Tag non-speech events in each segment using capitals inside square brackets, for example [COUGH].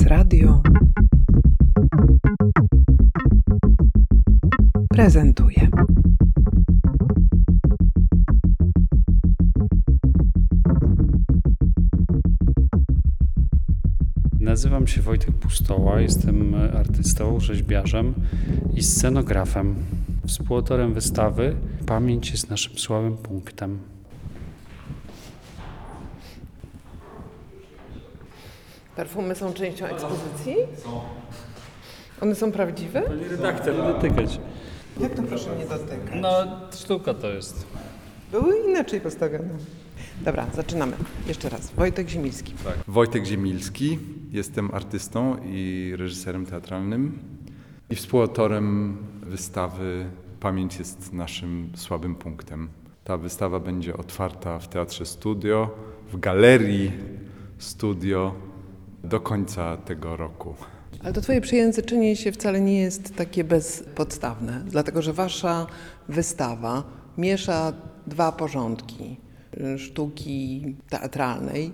Prezes Radio prezentuje. Nazywam się Wojtek Pustoła, jestem artystą, rzeźbiarzem i scenografem. Współautorem wystawy Pamięć jest naszym słabym punktem. Perfumy są częścią ekspozycji? Są. One są prawdziwe? Pani redaktor, dotykać. Jak to proszę nie dotykać? No, sztuka to jest. Były inaczej postawione. Dobra, zaczynamy. Jeszcze raz. Wojtek Zimilski. Tak. Wojtek Ziemilski, jestem artystą i reżyserem teatralnym i współautorem wystawy Pamięć jest naszym słabym punktem. Ta wystawa będzie otwarta w Teatrze Studio, w Galerii Studio do końca tego roku. Ale to twoje przejęzyczenie się wcale nie jest takie bezpodstawne, dlatego że wasza wystawa miesza dwa porządki. y, Sztuki teatralnej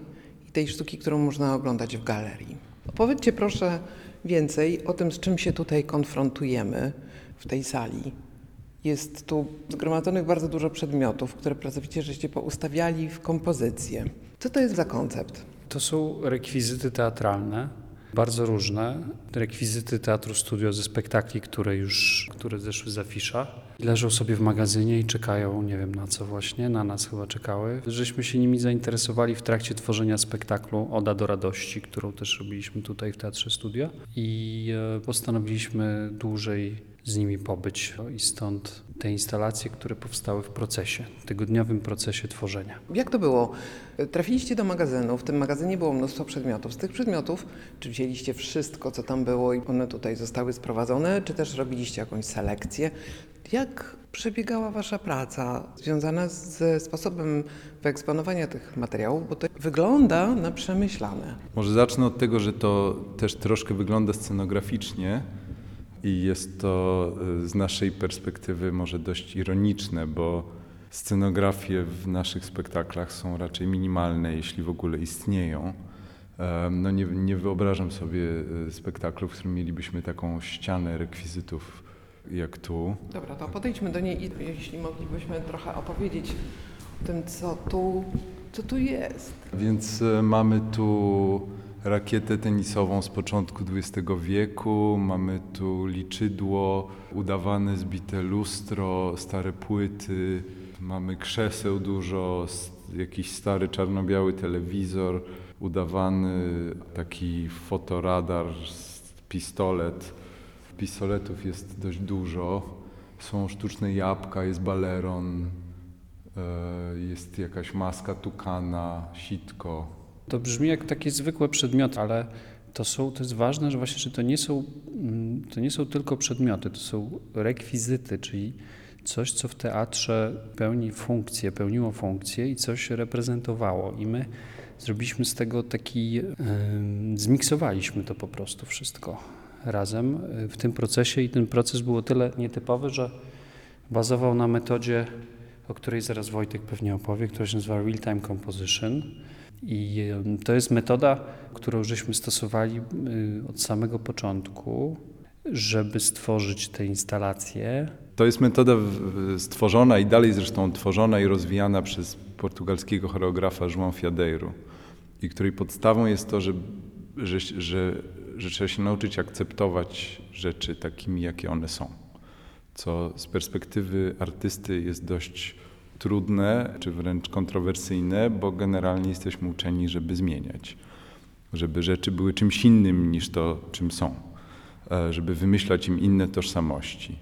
i tej sztuki, którą można oglądać w galerii. Opowiedzcie proszę więcej o tym, z czym się tutaj konfrontujemy w tej sali. Jest tu zgromadzonych bardzo dużo przedmiotów, które pracowicie żeście poustawiali w kompozycję. Co to jest za koncept? To są rekwizyty teatralne, bardzo różne. Rekwizyty Teatru Studio ze spektakli, które już które zeszły z afisza. Leżą sobie w magazynie i czekają, nie wiem na co właśnie, na nas chyba czekały. Żeśmy się nimi zainteresowali w trakcie tworzenia spektaklu Oda do Radości, którą też robiliśmy tutaj w Teatrze Studio i e, postanowiliśmy dłużej z nimi pobyć i stąd te instalacje, które powstały w procesie, tygodniowym procesie tworzenia. Jak to było? Trafiliście do magazynu, w tym magazynie było mnóstwo przedmiotów. Z tych przedmiotów, czy wzięliście wszystko, co tam było i one tutaj zostały sprowadzone, czy też robiliście jakąś selekcję? Jak przebiegała Wasza praca związana ze sposobem wyeksponowania tych materiałów, bo to wygląda na przemyślane. Może zacznę od tego, że to też troszkę wygląda scenograficznie i jest to y, z naszej perspektywy może dość ironiczne, bo scenografie w naszych spektaklach są raczej minimalne, jeśli w ogóle istnieją. No nie, nie wyobrażam sobie y, spektaklu, w którym mielibyśmy taką ścianę rekwizytów jak tu. Dobra, to podejdźmy do niej i jeśli moglibyśmy trochę opowiedzieć o tym, co tu, co tu jest. Więc e, mamy tu rakietę tenisową z początku XX wieku, mamy tu liczydło, udawane zbite lustro, stare płyty, mamy krzeseł dużo, jakiś stary czarno-biały telewizor, udawany taki fotoradar, pistolet. Pistoletów jest dość dużo. Są sztuczne jabłka, jest baleron, e, jest jakaś maska tukana, sitko. To brzmi jak takie zwykłe przedmioty, ale to, są, to jest ważne, że właśnie że to nie, są, mm, to nie są tylko przedmioty, to są rekwizyty, czyli coś, co w teatrze pełni funkcję, pełniło funkcję i coś reprezentowało. I my zrobiliśmy z tego taki, em, zmiksowaliśmy to po prostu wszystko razem y, w tym procesie i ten proces był o tyle nietypowy, że bazował na metodzie, o której zaraz Wojtek pewnie opowie, która się nazywa Real Time Composition. I to jest metoda, którą żeśmy stosowali y, od samego początku, żeby stworzyć te instalacje. To jest metoda stworzona i dalej zresztą tworzona i rozwijana przez portugalskiego choreografa João Fiadeiro i której podstawą jest to, że, że, że, że trzeba się nauczyć akceptować rzeczy takimi, jakie one są. Co z perspektywy artysty jest dość trudne, czy wręcz kontrowersyjne, bo generalnie jesteśmy uczeni, żeby zmieniać, żeby rzeczy były czymś innym niż to, czym są, e, żeby wymyślać im inne tożsamości.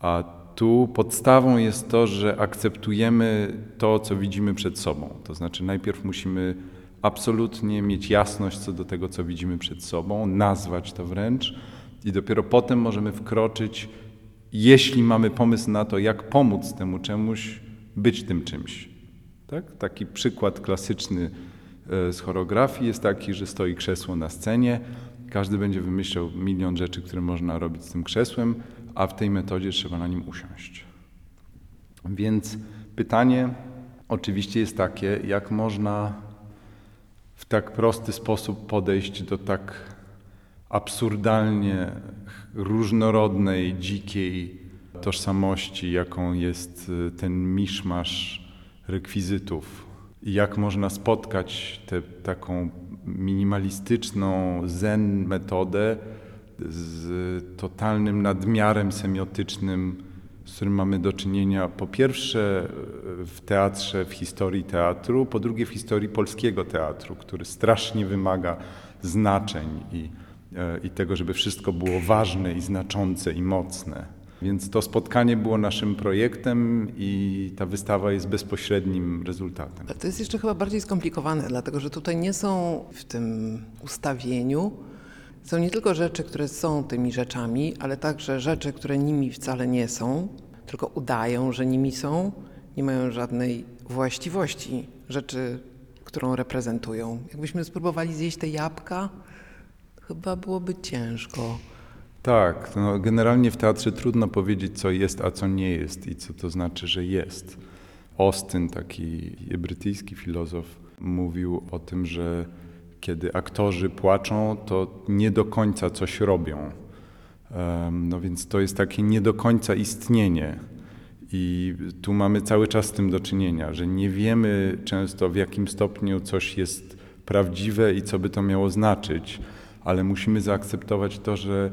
A tu podstawą jest to, że akceptujemy to, co widzimy przed sobą. To znaczy, najpierw musimy absolutnie mieć jasność co do tego, co widzimy przed sobą, nazwać to wręcz, i dopiero potem możemy wkroczyć, jeśli mamy pomysł na to, jak pomóc temu czemuś być tym czymś. Tak? Taki przykład klasyczny e, z choreografii jest taki, że stoi krzesło na scenie, każdy będzie wymyślał milion rzeczy, które można robić z tym krzesłem, a w tej metodzie trzeba na nim usiąść. Więc pytanie oczywiście jest takie, jak można w tak prosty sposób podejść do tak absurdalnie różnorodnej, dzikiej tożsamości, jaką jest y, ten miszmasz rekwizytów. I jak można spotkać tę taką minimalistyczną zen metodę z totalnym nadmiarem semiotycznym, z którym mamy do czynienia po pierwsze w teatrze, w historii teatru, po drugie w historii polskiego teatru, który strasznie wymaga znaczeń i, i tego, żeby wszystko było ważne i znaczące i mocne. Więc to spotkanie było naszym projektem i ta wystawa jest bezpośrednim rezultatem. To jest jeszcze chyba bardziej skomplikowane, dlatego że tutaj nie są w tym ustawieniu są nie tylko rzeczy, które są tymi rzeczami, ale także rzeczy, które nimi wcale nie są, tylko udają, że nimi są, nie mają żadnej właściwości rzeczy, którą reprezentują. Jakbyśmy spróbowali zjeść te jabłka, chyba byłoby ciężko. Tak, no generalnie w teatrze trudno powiedzieć, co jest, a co nie jest i co to znaczy, że jest. Austin, taki brytyjski filozof, mówił o tym, że kiedy aktorzy płaczą, to nie do końca coś robią. No więc to jest takie nie do końca istnienie. I tu mamy cały czas z tym do czynienia, że nie wiemy często w jakim stopniu coś jest prawdziwe i co by to miało znaczyć, ale musimy zaakceptować to, że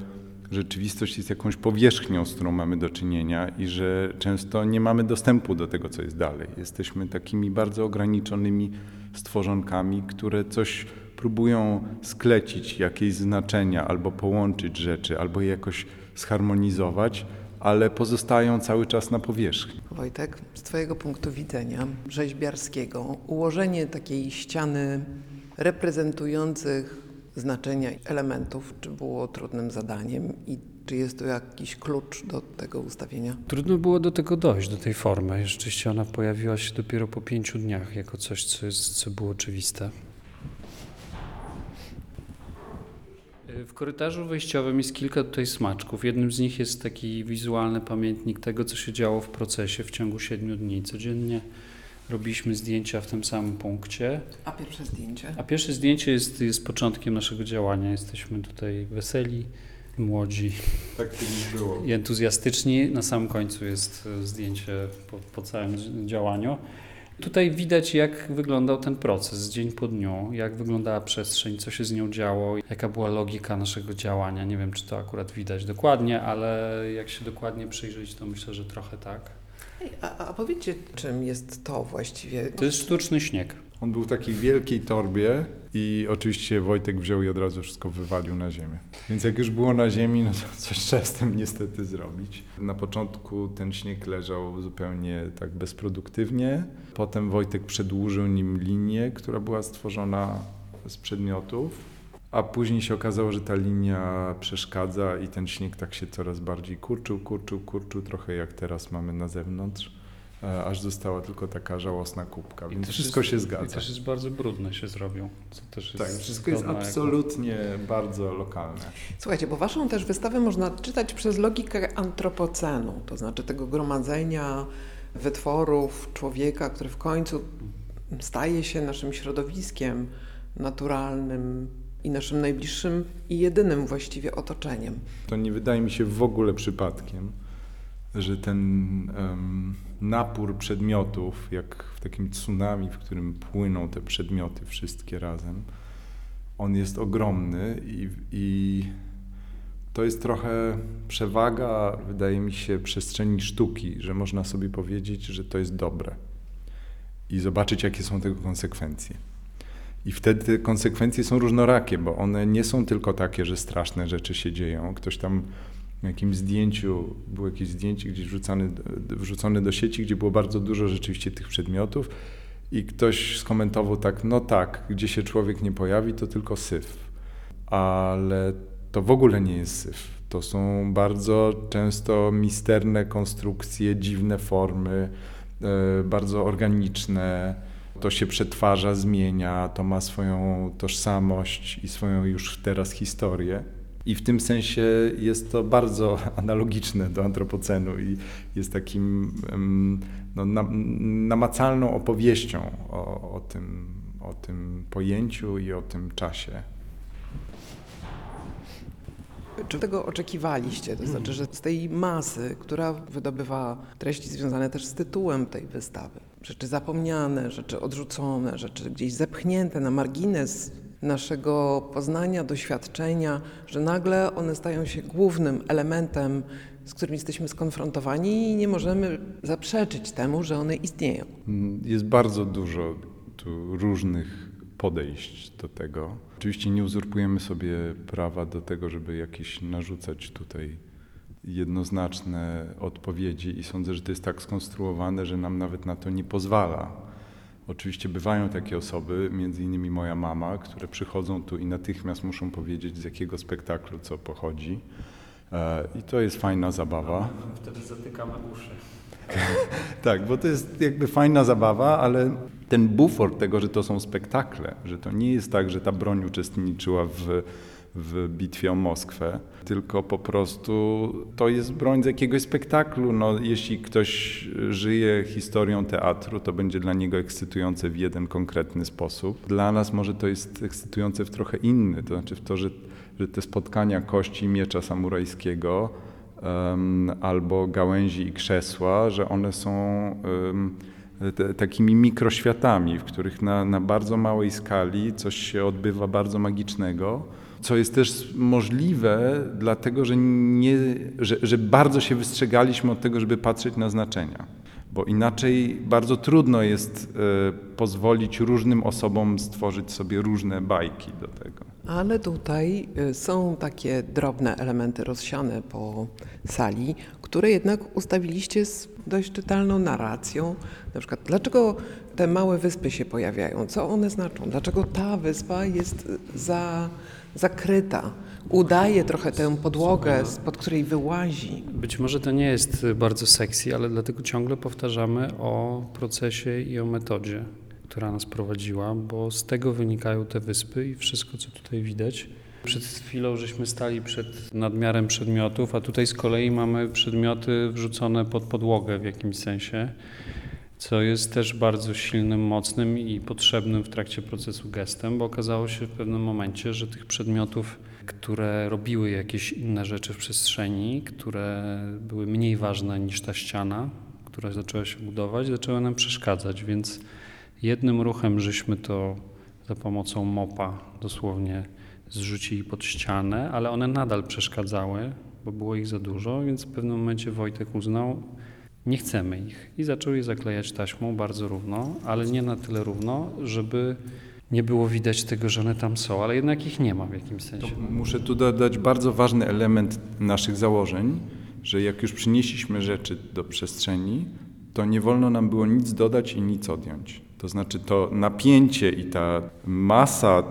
rzeczywistość jest jakąś powierzchnią, z którą mamy do czynienia i że często nie mamy dostępu do tego, co jest dalej. Jesteśmy takimi bardzo ograniczonymi stworzonkami, które coś próbują sklecić jakieś znaczenia albo połączyć rzeczy, albo je jakoś zharmonizować, ale pozostają cały czas na powierzchni. Wojtek, z Twojego punktu widzenia rzeźbiarskiego, ułożenie takiej ściany reprezentujących znaczenia elementów, czy było trudnym zadaniem i czy jest to jakiś klucz do tego ustawienia? Trudno było do tego dojść, do tej formy. Rzeczywiście ona pojawiła się dopiero po pięciu dniach jako coś, co, jest, co było oczywiste. W korytarzu wejściowym jest kilka tutaj smaczków. Jednym z nich jest taki wizualny pamiętnik tego, co się działo w procesie w ciągu siedmiu dni. Codziennie robiliśmy zdjęcia w tym samym punkcie. A pierwsze zdjęcie? A pierwsze zdjęcie jest, jest początkiem naszego działania. Jesteśmy tutaj weseli, młodzi tak było. i entuzjastyczni. Na samym końcu jest e, zdjęcie po, po całym działaniu. Tutaj widać, jak wyglądał ten proces dzień po dniu, jak wyglądała przestrzeń, co się z nią działo, jaka była logika naszego działania. Nie wiem, czy to akurat widać dokładnie, ale jak się dokładnie przyjrzeć, to myślę, że trochę tak. A, a powiedzcie, czym jest to właściwie? To jest sztuczny śnieg. On był w takiej wielkiej torbie i oczywiście Wojtek wziął i od razu wszystko wywalił na ziemię. Więc jak już było na ziemi, no to coś trzeba z tym niestety zrobić. Na początku ten śnieg leżał zupełnie tak bezproduktywnie. Potem Wojtek przedłużył nim linię, która była stworzona z przedmiotów. A później się okazało, że ta linia przeszkadza i ten śnieg tak się coraz bardziej kurczył, kurczył, kurczył, trochę jak teraz mamy na zewnątrz. E, aż została tylko taka żałosna kubka, I więc wszystko jest, się I zgadza. też jest bardzo brudne się zrobią. Co też Tak, jest wszystko jest absolutnie bardzo lokalne. Słuchajcie, bo waszą też wystawę można czytać przez logikę antropocenu, to znaczy tego gromadzenia wytworów człowieka, który w końcu staje się naszym środowiskiem naturalnym i naszym najbliższym i jedynym właściwie otoczeniem. To nie wydaje mi się w ogóle przypadkiem, że ten um, napór przedmiotów, jak w takim tsunami, w którym płyną te przedmioty wszystkie razem, on jest ogromny i, i to jest trochę przewaga, wydaje mi się, przestrzeni sztuki, że można sobie powiedzieć, że to jest dobre i zobaczyć, jakie są tego konsekwencje. I wtedy te konsekwencje są różnorakie, bo one nie są tylko takie, że straszne rzeczy się dzieją. Ktoś tam w jakimś zdjęciu, było jakieś zdjęcie gdzieś wrzucane, wrzucone do sieci, gdzie było bardzo dużo rzeczywiście tych przedmiotów i ktoś skomentował tak, no tak, gdzie się człowiek nie pojawi, to tylko syf. Ale to w ogóle nie jest syf. To są bardzo często misterne konstrukcje, dziwne formy, e, bardzo organiczne. To się przetwarza, zmienia, to ma swoją tożsamość i swoją już teraz historię. I w tym sensie jest to bardzo [LAUGHS] analogiczne do antropocenu i jest takim no, namacalną opowieścią o, o, tym, o tym pojęciu i o tym czasie. Czy tego oczekiwaliście? To znaczy, że z tej masy, która wydobywa treści związane też z tytułem tej wystawy, rzeczy zapomniane, rzeczy odrzucone, rzeczy gdzieś zepchnięte na margines naszego poznania, doświadczenia, że nagle one stają się głównym elementem, z którym jesteśmy skonfrontowani i nie możemy zaprzeczyć temu, że one istnieją. Mm, Jest bardzo dużo tu różnych podejść do tego. Oczywiście nie uzurpujemy sobie prawa do tego, żeby jakieś narzucać tutaj jednoznaczne odpowiedzi i sądzę, że to jest tak skonstruowane, że nam nawet na to nie pozwala. Oczywiście bywają takie osoby, między innymi moja mama, które przychodzą tu i natychmiast muszą powiedzieć, z jakiego spektaklu co pochodzi. E, I to jest fajna zabawa. Wtedy zatykamy uszy. [LAUGHS] Tak, bo to jest jakby fajna zabawa, ale ten bufor tego, że to są spektakle, że to nie jest tak, że ta broń uczestniczyła w, w bitwie o Moskwę, tylko po prostu to jest broń z jakiegoś spektaklu. No, jeśli ktoś żyje historią teatru, to będzie dla niego ekscytujące w jeden konkretny sposób. Dla nas może to jest ekscytujące w trochę inny, to znaczy w to, że, że te spotkania kości miecza samurajskiego em, albo gałęzi i krzesła, że one są em, te, takimi mikroświatami, w których na, na bardzo małej skali coś się odbywa bardzo magicznego, co jest też możliwe, dlatego że, nie, że, że bardzo się wystrzegaliśmy od tego, żeby patrzeć na znaczenia. Bo inaczej bardzo trudno jest e, pozwolić różnym osobom stworzyć sobie różne bajki do tego. Ale tutaj y, są takie drobne elementy rozsiane po sali, które jednak ustawiliście z dość czytelną narracją. Na przykład, dlaczego te małe wyspy się pojawiają? Co one znaczą? Dlaczego ta wyspa jest y, za, zakryta? Udaje trochę tę podłogę, spod której wyłazi. Być może to nie jest bardzo sexy, ale dlatego ciągle powtarzamy o procesie i o metodzie, która nas prowadziła, bo z tego wynikają te wyspy i wszystko, co tutaj widać. Przed chwilą żeśmy stali przed nadmiarem przedmiotów, a tutaj z kolei mamy przedmioty wrzucone pod podłogę w jakimś sensie, co jest też bardzo silnym, mocnym i potrzebnym w trakcie procesu gestem, bo okazało się w pewnym momencie, że tych przedmiotów, które robiły jakieś inne rzeczy w przestrzeni, które były mniej ważne niż ta ściana, która zaczęła się budować, zaczęły nam przeszkadzać, więc jednym ruchem żeśmy to za pomocą mopa dosłownie zrzucili pod ścianę, ale one nadal przeszkadzały, bo było ich za dużo, więc w pewnym momencie Wojtek uznał, nie chcemy ich i zaczął je zaklejać taśmą bardzo równo, ale nie na tyle równo, żeby nie było widać tego, że one tam są, ale jednak ich nie ma w jakimś sensie. Muszę tu dodać bardzo ważny element naszych założeń, że jak już przynieśliśmy rzeczy do przestrzeni, to nie wolno nam było nic dodać i nic odjąć. To znaczy to napięcie i ta masa,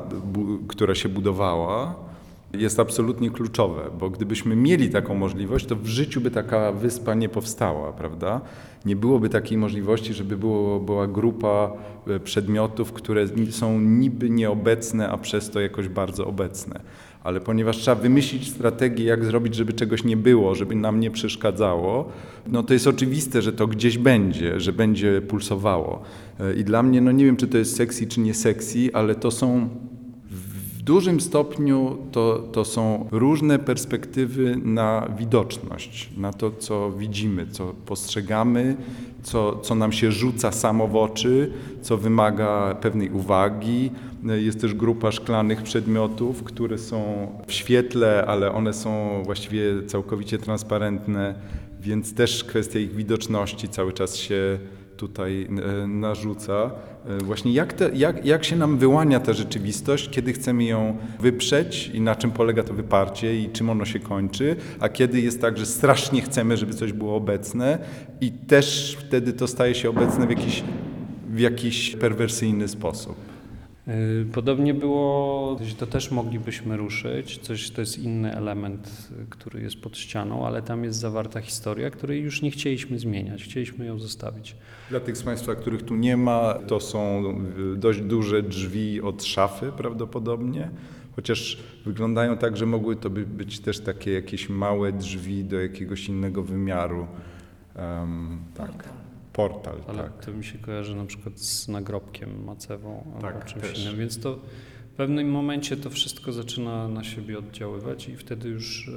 która się budowała, jest absolutnie kluczowe, bo gdybyśmy mieli taką możliwość, to w życiu by taka wyspa nie powstała, prawda? Nie byłoby takiej możliwości, żeby było, była grupa e, przedmiotów, które są niby nieobecne, a przez to jakoś bardzo obecne. Ale ponieważ trzeba wymyślić strategię, jak zrobić, żeby czegoś nie było, żeby nam nie przeszkadzało, no to jest oczywiste, że to gdzieś będzie, że będzie pulsowało. E, I dla mnie, no nie wiem, czy to jest sexy, czy nie sexy, ale to są dużym stopniu to, to są różne perspektywy na widoczność, na to, co widzimy, co postrzegamy, co, co nam się rzuca samo w oczy, co wymaga pewnej uwagi. Jest też grupa szklanych przedmiotów, które są w świetle, ale one są właściwie całkowicie transparentne, więc też kwestia ich widoczności cały czas się tutaj e, narzuca. E, Właśnie jak, te, jak, jak się nam wyłania ta rzeczywistość, kiedy chcemy ją wyprzeć i na czym polega to wyparcie i czym ono się kończy, a kiedy jest tak, że strasznie chcemy, żeby coś było obecne i też wtedy to staje się obecne w jakiś, w jakiś perwersyjny sposób. Yy, Podobnie było, to też moglibyśmy ruszyć, coś to jest inny element, y, który jest pod ścianą, ale tam jest zawarta historia, której już nie chcieliśmy zmieniać, chcieliśmy ją zostawić. Dla tych z Państwa, których tu nie ma, to są y, dość duże drzwi od szafy prawdopodobnie, chociaż wyglądają tak, że mogły to by być też takie jakieś małe drzwi do jakiegoś innego wymiaru. Em, tak, portal, Ale tak. to mi się kojarzy na przykład z nagrobkiem macewą Tak, albo czymś też. innym, więc to pewnym momencie to wszystko zaczyna na siebie oddziaływać i wtedy już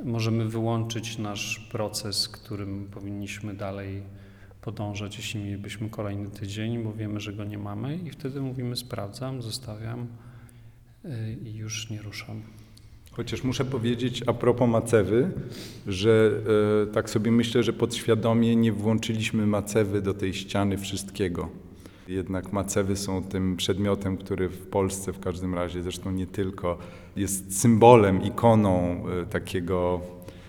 e, możemy wyłączyć nasz proces, którym powinniśmy dalej podążać, jeśli mielibyśmy kolejny tydzień, bo wiemy, że go nie mamy i wtedy mówimy sprawdzam, zostawiam e, i już nie ruszam. Chociaż muszę powiedzieć a propos macewy, że e, tak sobie myślę, że podświadomie nie włączyliśmy macewy do tej ściany wszystkiego. Jednak macewy są tym przedmiotem, który w Polsce w każdym razie, zresztą nie tylko, jest symbolem, ikoną e, takiego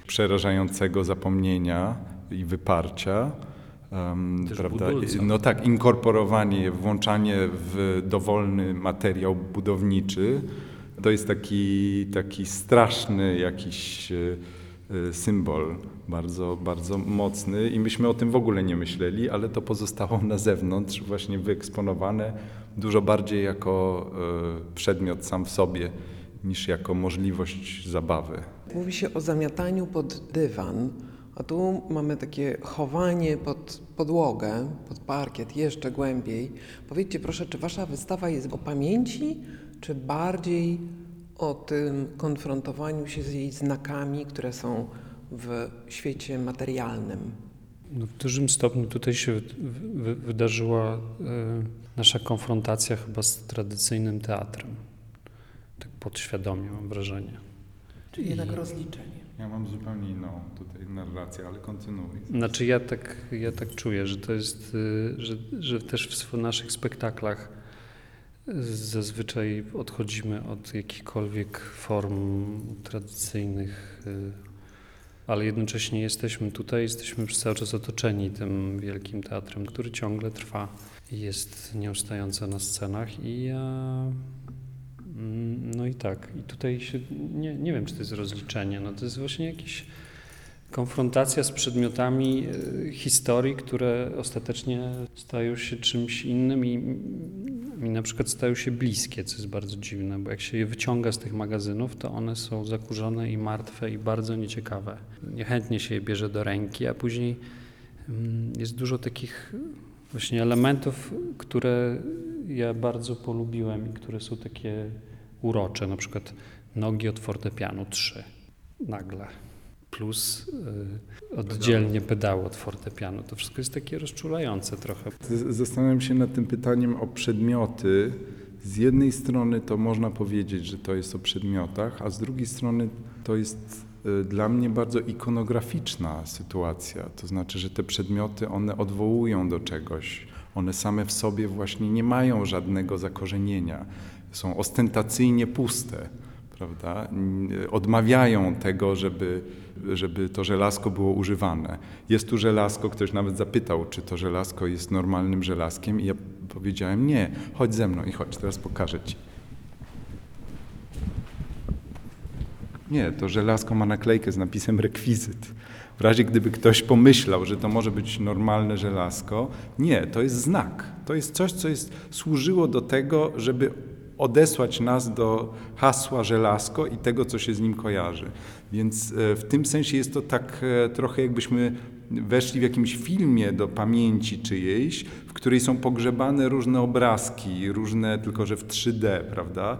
przerażającego zapomnienia i wyparcia. Też prawda? budulca. No tak, inkorporowanie, włączanie w dowolny materiał budowniczy, to jest taki, taki straszny jakiś e, e, symbol, bardzo, bardzo mocny i myśmy o tym w ogóle nie myśleli, ale to pozostało na zewnątrz, właśnie wyeksponowane dużo bardziej jako e, przedmiot sam w sobie niż jako możliwość zabawy. Mówi się o zamiataniu pod dywan, a tu mamy takie chowanie pod podłogę, pod parkiet, jeszcze głębiej. Powiedzcie proszę, czy wasza wystawa jest o pamięci, czy bardziej o tym konfrontowaniu się z jej znakami, które są w świecie materialnym? No, w dużym stopniu tutaj się wy, wy, wydarzyła e, nasza konfrontacja chyba z tradycyjnym teatrem. Tak podświadomie mam wrażenie. Czyli jednak rozliczenie. Ja mam zupełnie inną tutaj narrację, ale kontynuuj. Znaczy ja tak, ja tak czuję, że to jest, y, że, że też w naszych spektaklach zazwyczaj odchodzimy od jakichkolwiek form tradycyjnych, y, ale jednocześnie jesteśmy tutaj, jesteśmy przez cały czas otoczeni tym wielkim teatrem, który ciągle trwa i jest nieustająco na scenach i ja... mm, No i tak, i tutaj się, nie, nie wiem, czy to jest rozliczenie, no to jest właśnie jakieś konfrontacja z przedmiotami e, historii, które ostatecznie stają się czymś innym i, i na przykład stają się bliskie, co jest bardzo dziwne, bo jak się je wyciąga z tych magazynów, to one są zakurzone i martwe i bardzo nieciekawe. Niechętnie się je bierze do ręki, a później mm, jest dużo takich właśnie elementów, które ja bardzo polubiłem i które są takie urocze, na przykład nogi od fortepianu 3 nagle plus y, oddzielnie pedały od fortepianu. To wszystko jest takie rozczulające trochę. Zastanawiam się nad tym pytaniem o przedmioty. Z jednej strony to można powiedzieć, że to jest o przedmiotach, a z drugiej strony to jest y, dla mnie bardzo ikonograficzna sytuacja. To znaczy, że te przedmioty one odwołują do czegoś. One same w sobie właśnie nie mają żadnego zakorzenienia. Są ostentacyjnie puste. Prawda? Odmawiają tego, żeby, żeby to żelazko było używane. Jest tu żelazko, ktoś nawet zapytał, czy to żelazko jest normalnym żelazkiem, i ja powiedziałem nie, chodź ze mną i chodź, teraz pokażę ci. Nie, to żelazko ma naklejkę z napisem rekwizyt. W razie gdyby ktoś pomyślał, że to może być normalne żelazko, nie, to jest znak. To jest coś, co jest, służyło do tego, żeby odesłać nas do hasła żelazko i tego, co się z nim kojarzy. Więc e, w tym sensie jest to tak e, trochę jakbyśmy weszli w jakimś filmie do pamięci czyjejś, w której są pogrzebane różne obrazki, różne, tylko że w 3D, prawda?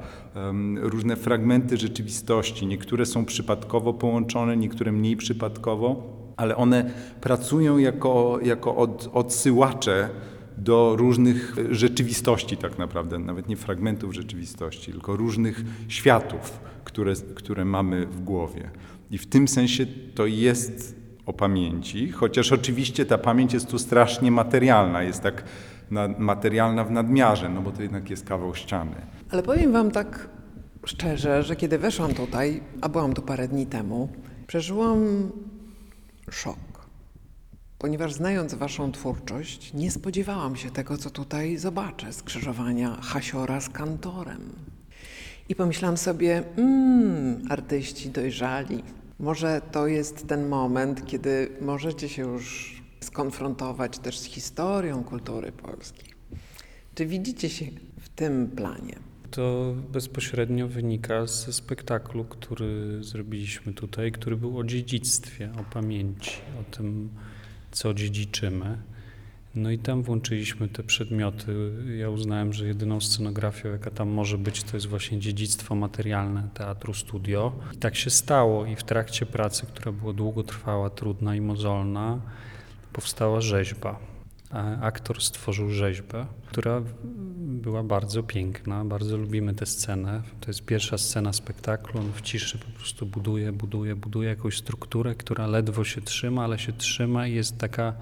Różne fragmenty rzeczywistości. Niektóre są przypadkowo połączone, niektóre mniej przypadkowo, ale one pracują jako, jako od, odsyłacze do różnych rzeczywistości tak naprawdę, nawet nie fragmentów rzeczywistości, tylko różnych światów, które, które mamy w głowie. I w tym sensie to jest o pamięci, chociaż oczywiście ta pamięć jest tu strasznie materialna, jest tak na, materialna w nadmiarze, no bo to jednak jest kawał ściany. Ale powiem Wam tak szczerze, że kiedy weszłam tutaj, a byłam tu parę dni temu, przeżyłam szok. Ponieważ znając Waszą twórczość, nie spodziewałam się tego, co tutaj zobaczę, skrzyżowania Hasiora z kantorem. I pomyślałam sobie, mmm, artyści dojrzali. Może to jest ten moment, kiedy możecie się już skonfrontować też z historią kultury polskiej. Czy widzicie się w tym planie? To bezpośrednio wynika ze spektaklu, który zrobiliśmy tutaj, który był o dziedzictwie, o pamięci, o tym, co dziedziczymy. No i tam włączyliśmy te przedmioty. Ja uznałem, że jedyną scenografią, jaka tam może być, to jest właśnie dziedzictwo materialne teatru studio. I tak się stało. I w trakcie pracy, która była długotrwała, trudna i mozolna, powstała rzeźba. Aktor stworzył rzeźbę, która była bardzo piękna. Bardzo lubimy tę scenę. To jest pierwsza scena spektaklu. On w ciszy po prostu buduje, buduje, buduje jakąś strukturę, która ledwo się trzyma, ale się trzyma i jest taka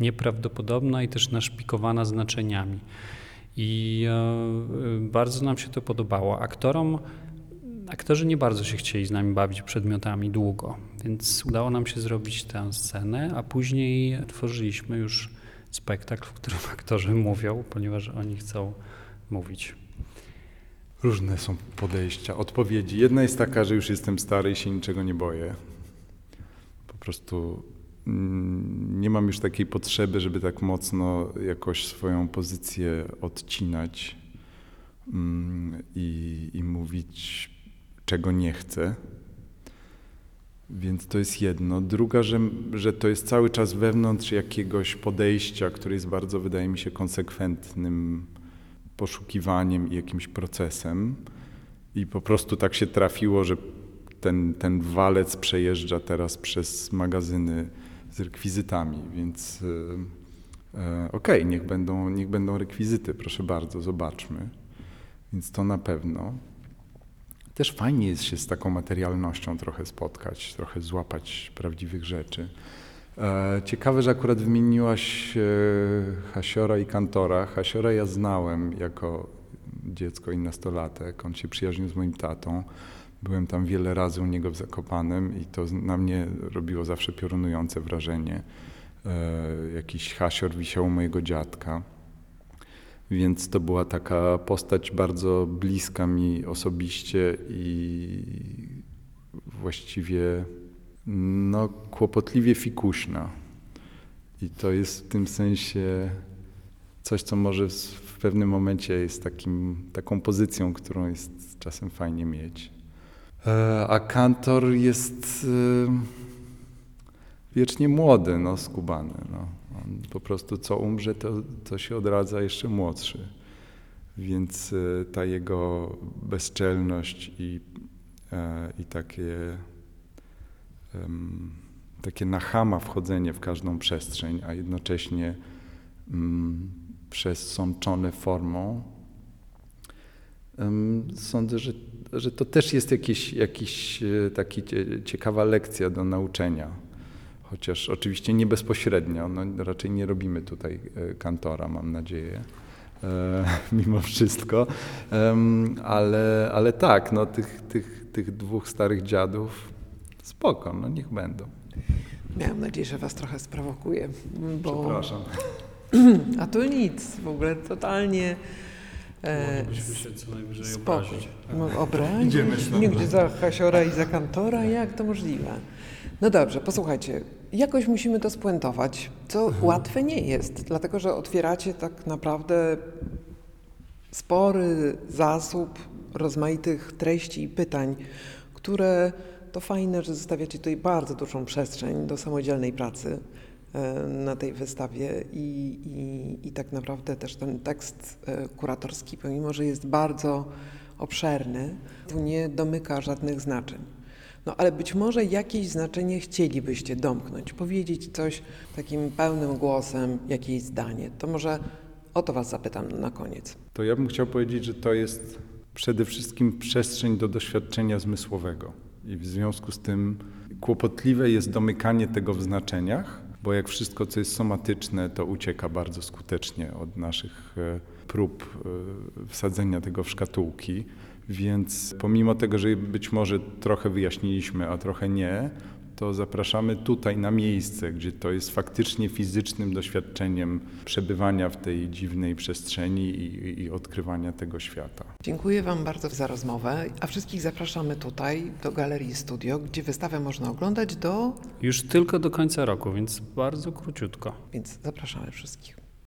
nieprawdopodobna i też naszpikowana znaczeniami. I e, bardzo nam się to podobało. Aktorom, aktorzy nie bardzo się chcieli z nami bawić przedmiotami długo, więc udało nam się zrobić tę scenę, a później tworzyliśmy już spektakl, w którym [LAUGHS] aktorzy mówią, ponieważ oni chcą mówić. Różne są podejścia, odpowiedzi. Jedna jest taka, że już jestem stary i się niczego nie boję. Po prostu mm, nie mam już takiej potrzeby, żeby tak mocno jakoś swoją pozycję odcinać mm, i, i mówić, czego nie chcę. Więc to jest jedno. Druga, że, że to jest cały czas wewnątrz jakiegoś podejścia, które jest bardzo, wydaje mi się, konsekwentnym poszukiwaniem i jakimś procesem. I po prostu tak się trafiło, że ten, ten walec przejeżdża teraz przez magazyny z rekwizytami, więc e, e, okej, okay, niech, będą, niech będą rekwizyty, proszę bardzo, zobaczmy. Więc to na pewno. Też fajnie jest się z taką materialnością trochę spotkać, trochę złapać prawdziwych rzeczy. E, Ciekawe, że akurat wymieniłaś e, Hasiora i Kantora. Hasiora ja znałem jako dziecko i nastolatek. On się przyjaźnił z moim tatą. Byłem tam wiele razy u niego w Zakopanem i to na mnie robiło zawsze piorunujące wrażenie. E, Jakiś Hasior wisiał u mojego dziadka. Więc to była taka postać bardzo bliska mi osobiście i właściwie no, kłopotliwie fikuśna. I to jest w tym sensie coś, co może w pewnym momencie jest takim, taką pozycją, którą jest czasem fajnie mieć. E, A kantor jest e, wiecznie młody, no, skubany. No. Po prostu co umrze, to, to się odradza jeszcze młodszy. Więc e, ta jego bezczelność i, i takie takie nachama wchodzenie w każdą przestrzeń, a jednocześnie um, przesączone formą. Sądzę, że, że to też jest jakiś, jakiś taki ciekawa lekcja do nauczenia. Chociaż oczywiście nie bezpośrednio, no, raczej nie robimy tutaj kantora, mam nadzieję, e, [LAUGHS] mimo wszystko. ale, ale tak, no, tych, tych, tych dwóch starych dziadów Spoko, no niech będą. Miałam nadzieję, że was trochę sprowokuję. Bo... Przepraszam. [CLEARS THROAT] A tu nic, w ogóle totalnie. E, Moglibyśmy się co najwyżej obrazić. No, obrazić? [LAUGHS] Nigdzie za Hasiora i za Kantora? Jak to możliwe? No dobrze, posłuchajcie. Jakoś musimy to spuentować, co Mhm. łatwe nie jest, dlatego że otwieracie tak naprawdę spory zasób rozmaitych treści i pytań, które to fajne, że zostawiacie tutaj bardzo dużą przestrzeń do samodzielnej pracy e, na tej wystawie i, i, i tak naprawdę też ten tekst e, kuratorski, pomimo że jest bardzo obszerny, tu nie domyka żadnych znaczeń. No ale być może jakieś znaczenie chcielibyście domknąć, powiedzieć coś takim pełnym głosem, jakieś zdanie. To może o to Was zapytam na koniec. To ja bym chciał powiedzieć, że to jest przede wszystkim przestrzeń do doświadczenia zmysłowego. I w związku z tym kłopotliwe jest domykanie tego w znaczeniach, bo jak wszystko, co jest somatyczne, to ucieka bardzo skutecznie od naszych e, prób e, wsadzenia tego w szkatułki. Więc pomimo tego, że być może trochę wyjaśniliśmy, a trochę nie, to zapraszamy tutaj na miejsce, gdzie to jest faktycznie fizycznym doświadczeniem przebywania w tej dziwnej przestrzeni i, i odkrywania tego świata. Dziękuję Wam bardzo za rozmowę, a wszystkich zapraszamy tutaj do Galerii Studio, gdzie wystawę można oglądać do... Już tylko do końca roku, więc bardzo króciutko. Więc zapraszamy wszystkich.